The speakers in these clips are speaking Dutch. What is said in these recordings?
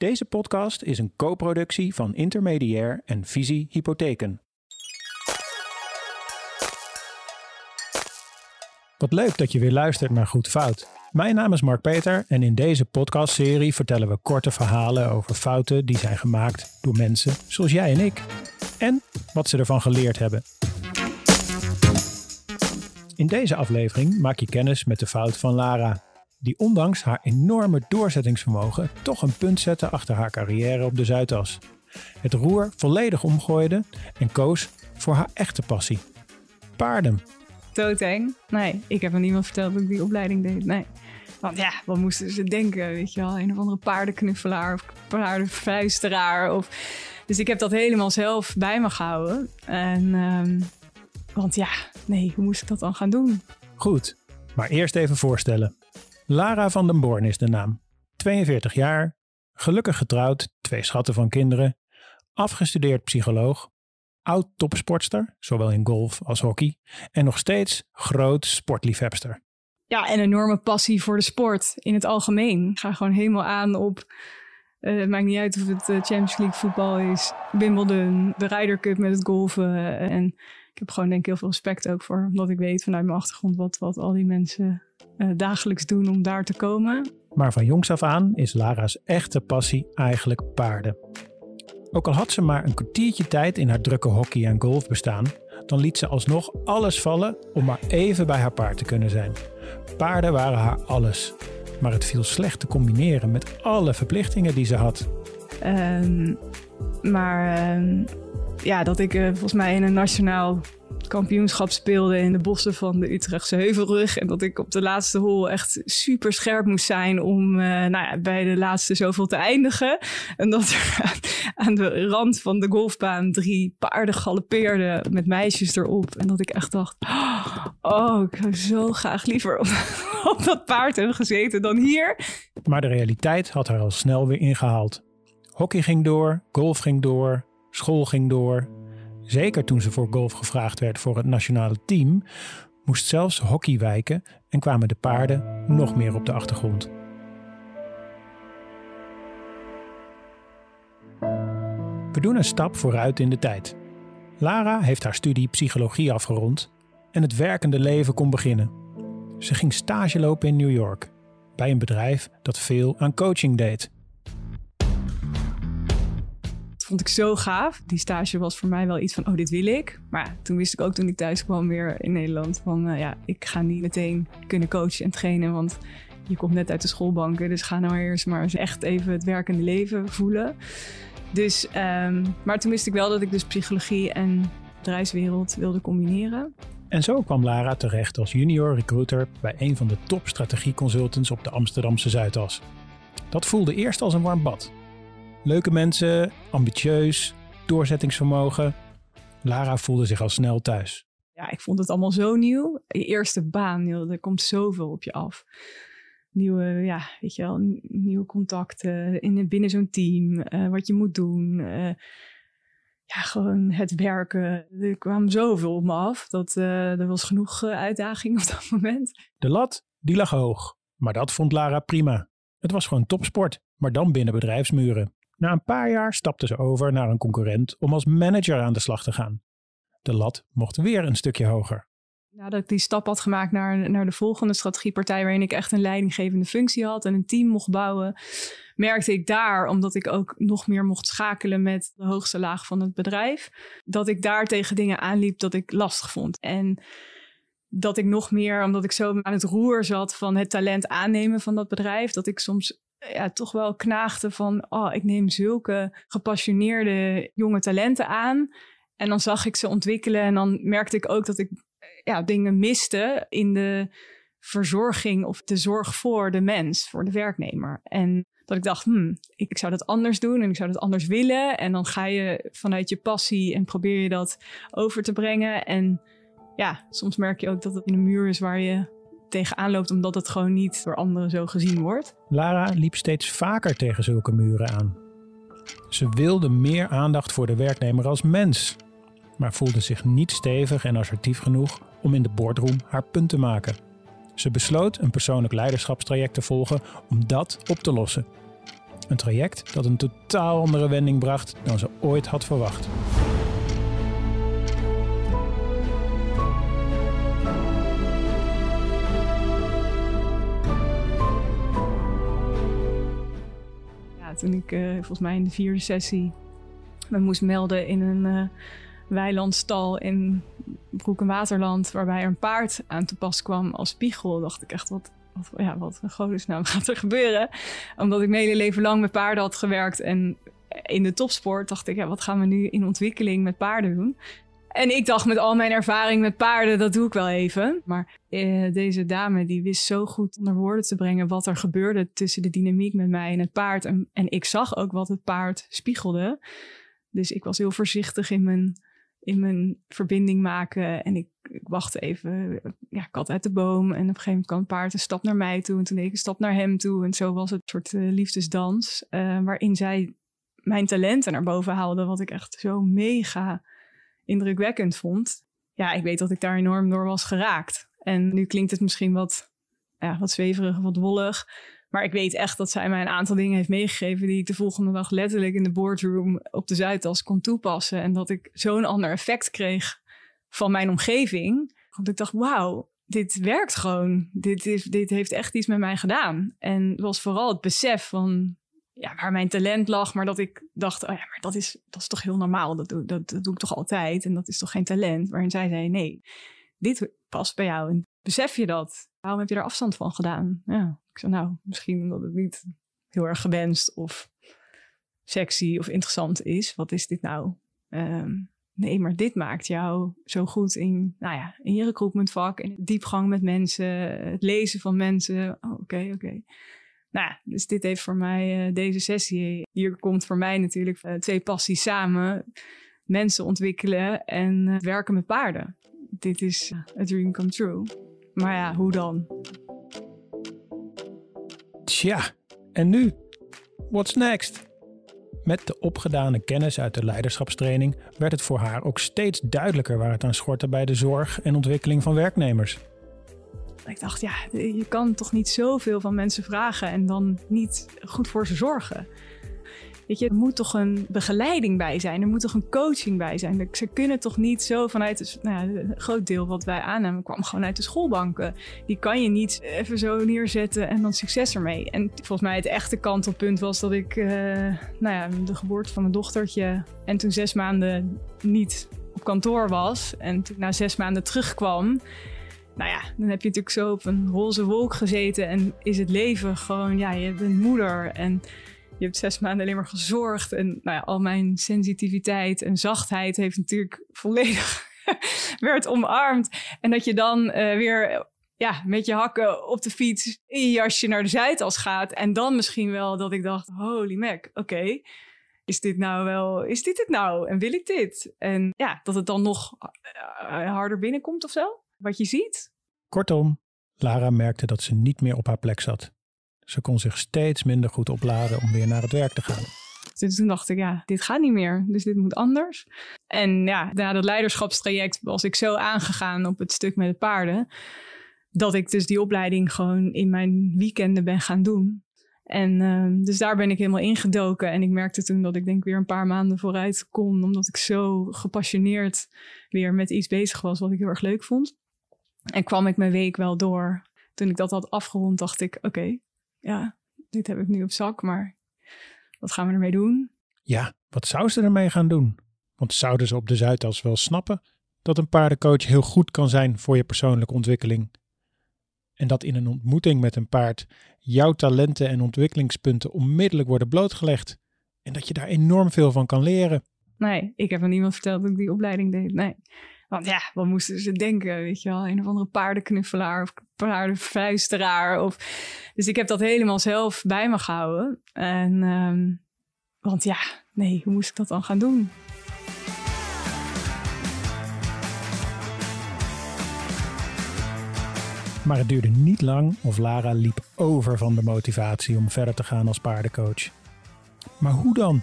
Deze podcast is een co-productie van Intermediair en Visie Hypotheken. Wat leuk dat je weer luistert naar Goed Fout. Mijn naam is Mark Peter en in deze podcastserie vertellen we korte verhalen over fouten die zijn gemaakt door mensen zoals jij en ik. En wat ze ervan geleerd hebben. In deze aflevering maak je kennis met de fout van Lara, die ondanks haar enorme doorzettingsvermogen toch een punt zette achter haar carrière op de Zuidas. Het roer volledig omgooide en koos voor haar echte passie. Paarden. Doodeng. Nee, ik heb aan niemand verteld dat ik die opleiding deed. Nee. Want ja, wat moesten ze denken? Weet je wel, een of andere paardenknuffelaar of paardenvuisteraar. Of... Dus ik heb dat helemaal zelf bij me gehouden. En, um, want ja, nee, hoe moest ik dat dan gaan doen? Goed, maar eerst even voorstellen. Lara van den Born is de naam. 42 jaar, gelukkig getrouwd, twee schatten van kinderen, afgestudeerd psycholoog, oud topsportster, zowel in golf als hockey, en nog steeds groot sportliefhebster. Ja, en enorme passie voor de sport in het algemeen. Ik ga gewoon helemaal aan op uh, het maakt niet uit of het uh, Champions League voetbal is, Wimbledon, de Ryder Cup met het golven. Uh, en ik heb gewoon denk ik heel veel respect ook voor, omdat ik weet vanuit mijn achtergrond wat, wat al die mensen dagelijks doen om daar te komen. Maar van jongs af aan is Lara's echte passie eigenlijk paarden. Ook al had ze maar een kwartiertje tijd in haar drukke hockey en golf bestaan, dan liet ze alsnog alles vallen om maar even bij haar paard te kunnen zijn. Paarden waren haar alles maar het viel slecht te combineren met alle verplichtingen die ze had. Um, maar um, ja, dat ik uh, volgens mij in een nationaal kampioenschap speelde in de bossen van de Utrechtse Heuvelrug. En dat ik op de laatste hol echt super scherp moest zijn om uh, nou ja, bij de laatste zoveel te eindigen. En dat er aan de rand van de golfbaan drie paarden galoppeerden met meisjes erop. En dat ik echt dacht, oh, ik zou zo graag liever op, op dat paard hebben gezeten dan hier. Maar de realiteit had haar al snel weer ingehaald. Hockey ging door, golf ging door, school ging door. Zeker toen ze voor golf gevraagd werd voor het nationale team, moest zelfs hockey wijken en kwamen de paarden nog meer op de achtergrond. We doen een stap vooruit in de tijd. Lara heeft haar studie psychologie afgerond en het werkende leven kon beginnen. Ze ging stage lopen in New York, bij een bedrijf dat veel aan coaching deed. Vond ik zo gaaf. Die stage was voor mij wel iets van, oh, dit wil ik. Maar toen wist ik ook toen ik thuis kwam weer in Nederland van, uh, ja, ik ga niet meteen kunnen coachen en trainen, want je komt net uit de schoolbanken. Dus ga nou eerst maar eens echt even het werkende leven voelen. Dus, um, maar toen wist ik wel dat ik dus psychologie en bedrijfswereld wilde combineren. En zo kwam Lara terecht als junior recruiter bij een van de top strategieconsultants op de Amsterdamse Zuidas. Dat voelde eerst als een warm bad. Leuke mensen, ambitieus, doorzettingsvermogen. Lara voelde zich al snel thuis. Ja, ik vond het allemaal zo nieuw. Je eerste baan, joh, er komt zoveel op je af. Nieuwe, ja, weet je wel, nieuwe contacten in, binnen zo'n team, uh, wat je moet doen. Uh, ja, gewoon het werken. Er kwam zoveel op me af. Dat uh, er was genoeg uitdaging op dat moment. De lat, die lag hoog. Maar dat vond Lara prima. Het was gewoon topsport, maar dan binnen bedrijfsmuren. Na een paar jaar stapte ze over naar een concurrent om als manager aan de slag te gaan. De lat mocht weer een stukje hoger. Nadat ik die stap had gemaakt naar, naar de volgende strategiepartij, waarin ik echt een leidinggevende functie had en een team mocht bouwen, merkte ik daar, omdat ik ook nog meer mocht schakelen met de hoogste laag van het bedrijf, dat ik daar tegen dingen aanliep dat ik lastig vond. En dat ik nog meer, omdat ik zo aan het roer zat van het talent aannemen van dat bedrijf, dat ik soms ja, toch wel knaagde van, oh, ik neem zulke gepassioneerde jonge talenten aan. En dan zag ik ze ontwikkelen en dan merkte ik ook dat ik ja, dingen miste in de verzorging of de zorg voor de mens, voor de werknemer. En dat ik dacht, hmm, ik, zou dat anders doen en ik zou dat anders willen. En dan ga je vanuit je passie en probeer je dat over te brengen. En ja, soms merk je ook dat het in een muur is waar je tegenaan loopt, omdat het gewoon niet door anderen zo gezien wordt. Lara liep steeds vaker tegen zulke muren aan. Ze wilde meer aandacht voor de werknemer als mens, maar voelde zich niet stevig en assertief genoeg om in de boardroom haar punt te maken. Ze besloot een persoonlijk leiderschapstraject te volgen om dat op te lossen. Een traject dat een totaal andere wending bracht dan ze ooit had verwacht. Toen ik uh, volgens mij in de vierde sessie me moest melden in een uh, weilandstal in Broek en Waterland, waarbij er een paard aan te pas kwam als spiegel, dacht ik echt wat. Wat, ja, wat een godesnaam gaat er gebeuren? Omdat ik mijn hele leven lang met paarden had gewerkt en in de topsport dacht ik, ja, wat gaan we nu in ontwikkeling met paarden doen? En ik dacht met al mijn ervaring met paarden, dat doe ik wel even. Maar eh, deze dame die wist zo goed onder woorden te brengen wat er gebeurde tussen de dynamiek met mij en het paard. En, ik zag ook wat het paard spiegelde. Dus ik was heel voorzichtig in mijn, in mijn verbinding maken. En ik, wachtte even, ja, kat uit de boom. En op een gegeven moment kwam het paard een stap naar mij toe. En toen deed ik een stap naar hem toe. En zo was het een soort uh, liefdesdans. Uh, waarin zij mijn talenten naar boven haalde. Wat ik echt zo mega indrukwekkend vond. Ja, ik weet dat ik daar enorm door was geraakt. En nu klinkt het misschien wat, ja, wat zweverig, wat wollig. Maar ik weet echt dat zij mij een aantal dingen heeft meegegeven die ik de volgende dag letterlijk in de boardroom op de Zuidas kon toepassen. En dat ik zo'n ander effect kreeg van mijn omgeving. Want ik dacht, wauw, dit werkt gewoon. Dit, is, dit heeft echt iets met mij gedaan. En was vooral het besef van ja, waar mijn talent lag, maar dat ik dacht, oh ja, maar dat is, dat is toch heel normaal. Dat doe, dat, dat doe ik toch altijd. En dat is toch geen talent. Waarin zij zei, nee, dit past bij jou. En besef je dat? Waarom heb je er afstand van gedaan? Ja, ik zei, nou, misschien omdat het niet heel erg gewenst of sexy of interessant is. Wat is dit nou? Um, nee, maar dit maakt jou zo goed in, nou ja, in je recruitment vak, in diepgang met mensen, het lezen van mensen. Oké, oh, oké. Okay. Nou, dus dit heeft voor mij uh, deze sessie. Hier komt voor mij natuurlijk uh, twee passies samen: mensen ontwikkelen en uh, werken met paarden. Dit is a dream come true. Maar ja, hoe dan? Tja, en nu? What's next? Met de opgedane kennis uit de leiderschapstraining werd het voor haar ook steeds duidelijker waar het aan schortte bij de zorg en ontwikkeling van werknemers. Ik dacht, ja, je kan toch niet zoveel van mensen vragen en dan niet goed voor ze zorgen. Weet je, er moet toch een begeleiding bij zijn. Er moet toch een coaching bij zijn. Ze kunnen toch niet zo vanuit... Nou een groot deel wat wij aannamen kwam gewoon uit de schoolbanken. Die kan je niet even zo neerzetten en dan succes ermee. En volgens mij het echte kantelpunt was dat ik... Uh, nou ja, de geboorte van mijn dochtertje... en toen zes maanden niet op kantoor was. En toen na zes maanden terugkwam nou ja, dan heb je natuurlijk zo op een roze wolk gezeten en is het leven gewoon, ja, je bent moeder en je hebt zes maanden alleen maar gezorgd. En nou ja, al mijn sensitiviteit en zachtheid heeft natuurlijk volledig werd omarmd. En dat je dan uh, weer ja, met je hakken op de fiets in je jasje naar de Zuidas gaat. En dan misschien wel dat ik dacht, holy mac, oké. is dit nou wel, is dit het nou? En wil ik dit? En ja, dat het dan nog uh, harder binnenkomt of zo wat je ziet. Kortom, Lara merkte dat ze niet meer op haar plek zat. Ze kon zich steeds minder goed opladen om weer naar het werk te gaan. Dus toen dacht ik, ja, dit gaat niet meer. Dus dit moet anders. En ja, na dat leiderschapstraject was ik zo aangegaan op het stuk met de paarden. Dat ik dus die opleiding gewoon in mijn weekenden ben gaan doen. En uh, dus daar ben ik helemaal ingedoken. En ik merkte toen dat ik denk weer een paar maanden vooruit kon. Omdat ik zo gepassioneerd weer met iets bezig was wat ik heel erg leuk vond. En kwam ik mijn week wel door. Toen ik dat had afgerond, dacht ik: oké, ja, dit heb ik nu op zak, maar wat gaan we ermee doen? Ja, wat zou ze ermee gaan doen? Want zouden ze op de Zuidas wel snappen dat een paardencoach heel goed kan zijn voor je persoonlijke ontwikkeling? En dat in een ontmoeting met een paard jouw talenten en ontwikkelingspunten onmiddellijk worden blootgelegd. En dat je daar enorm veel van kan leren. Nee, ik heb aan niemand verteld dat ik die opleiding deed. Nee. Want ja, wat moesten ze denken? Weet je wel, een of andere paardenknuffelaar of paardenfluisteraar. Of... Dus ik heb dat helemaal zelf bij me gehouden. En, um, want ja, nee, hoe moest ik dat dan gaan doen? Maar het duurde niet lang of Lara liep over van de motivatie om verder te gaan als paardencoach. Maar hoe dan?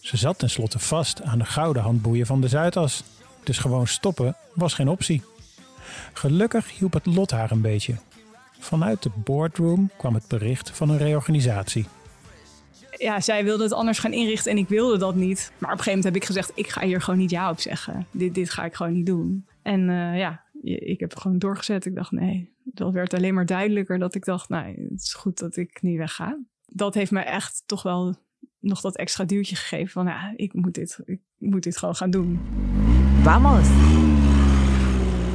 Ze zat tenslotte vast aan de gouden handboeien van de Zuidas dus gewoon stoppen was geen optie. Gelukkig hielp het lot haar een beetje. Vanuit de boardroom kwam het bericht van een reorganisatie. ja, zij wilde het anders gaan inrichten en ik wilde dat niet. Maar op een gegeven moment heb ik gezegd, ik ga hier gewoon niet ja op zeggen. Dit, dit ga ik gewoon niet doen. En uh, ja, ik heb gewoon doorgezet. Ik dacht, nee, dat werd alleen maar duidelijker dat ik dacht, nou, het is goed dat ik niet wegga. Dat heeft me echt toch wel nog dat extra duwtje gegeven van, ja, ik moet dit, ik moet dit gewoon gaan doen. Vamos!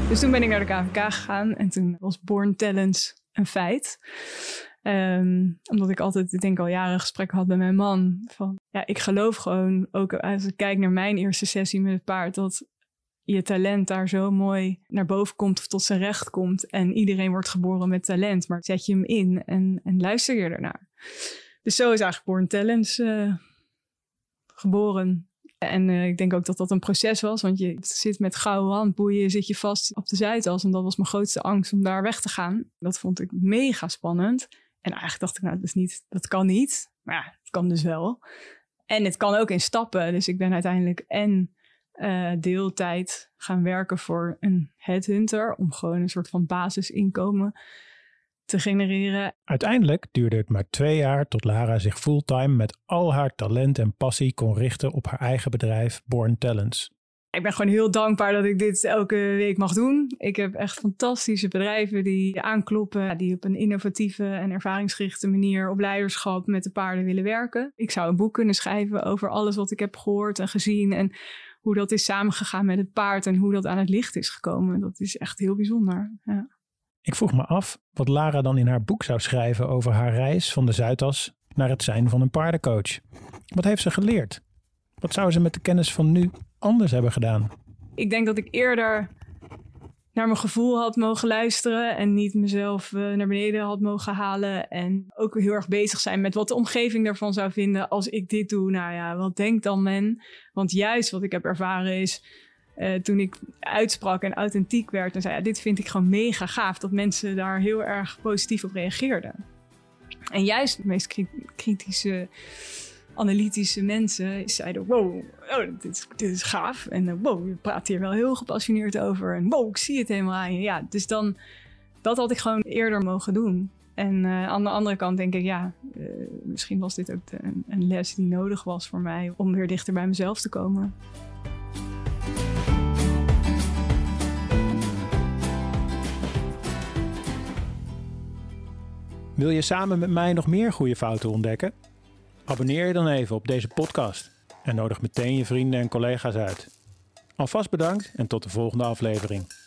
Dus toen ben ik naar de KVK gegaan en toen was Born Talents een feit. Um, omdat ik altijd, ik denk al jaren gesprekken had met mijn man. Van ja, ik geloof gewoon, ook als ik kijk naar mijn eerste sessie met het paard, dat je talent daar zo mooi naar boven komt of tot zijn recht komt. En iedereen wordt geboren met talent, maar zet je hem in en, en luister je ernaar. Dus zo is eigenlijk Born Talents uh, geboren. En uh, ik denk ook dat dat een proces was, want je zit met gouden handboeien, zit je vast op de Zuidas. En dat was mijn grootste angst om daar weg te gaan. Dat vond ik mega spannend. En eigenlijk dacht ik, nou, dat, is niet, dat kan niet. Maar ja, het kan dus wel. En het kan ook in stappen. Dus ik ben uiteindelijk en uh, deeltijd gaan werken voor een headhunter. Om gewoon een soort van basisinkomen te genereren. Uiteindelijk duurde het maar twee jaar tot Lara zich fulltime met al haar talent en passie kon richten op haar eigen bedrijf Born Talents. Ik ben gewoon heel dankbaar dat ik dit elke week mag doen. Ik heb echt fantastische bedrijven die aankloppen, die op een innovatieve en ervaringsgerichte manier op leiderschap met de paarden willen werken. Ik zou een boek kunnen schrijven over alles wat ik heb gehoord en gezien en hoe dat is samengegaan met het paard en hoe dat aan het licht is gekomen. Dat is echt heel bijzonder. Ja. Ik vroeg me af wat Lara dan in haar boek zou schrijven over haar reis van de Zuidas naar het zijn van een paardencoach. Wat heeft ze geleerd? Wat zou ze met de kennis van nu anders hebben gedaan? Ik denk dat ik eerder naar mijn gevoel had mogen luisteren en niet mezelf eh, naar beneden had mogen halen. En ook heel erg bezig zijn met wat de omgeving ervan zou vinden als ik dit doe. Nou ja, wat denkt dan men? Want juist wat ik heb ervaren is, uh, toen ik uitsprak en authentiek werd en zei, ja, dit vind ik gewoon mega gaaf, dat mensen daar heel erg positief op reageerden. En juist de meest kritische analytische mensen zeiden: Wow, oh, dit, is, dit is gaaf. En uh, wow, je praat hier wel heel gepassioneerd over. En wow, ik zie het helemaal aan je. Ja, dus dan, dat had ik gewoon eerder mogen doen. En uh, aan de andere kant denk ik, ja, misschien was dit ook een, een les die nodig was voor mij om weer dichter bij mezelf te komen. Wil je samen met mij nog meer goede fouten ontdekken? Abonneer je dan even op deze podcast en nodig meteen je vrienden en collega's uit. Alvast bedankt en tot de volgende aflevering.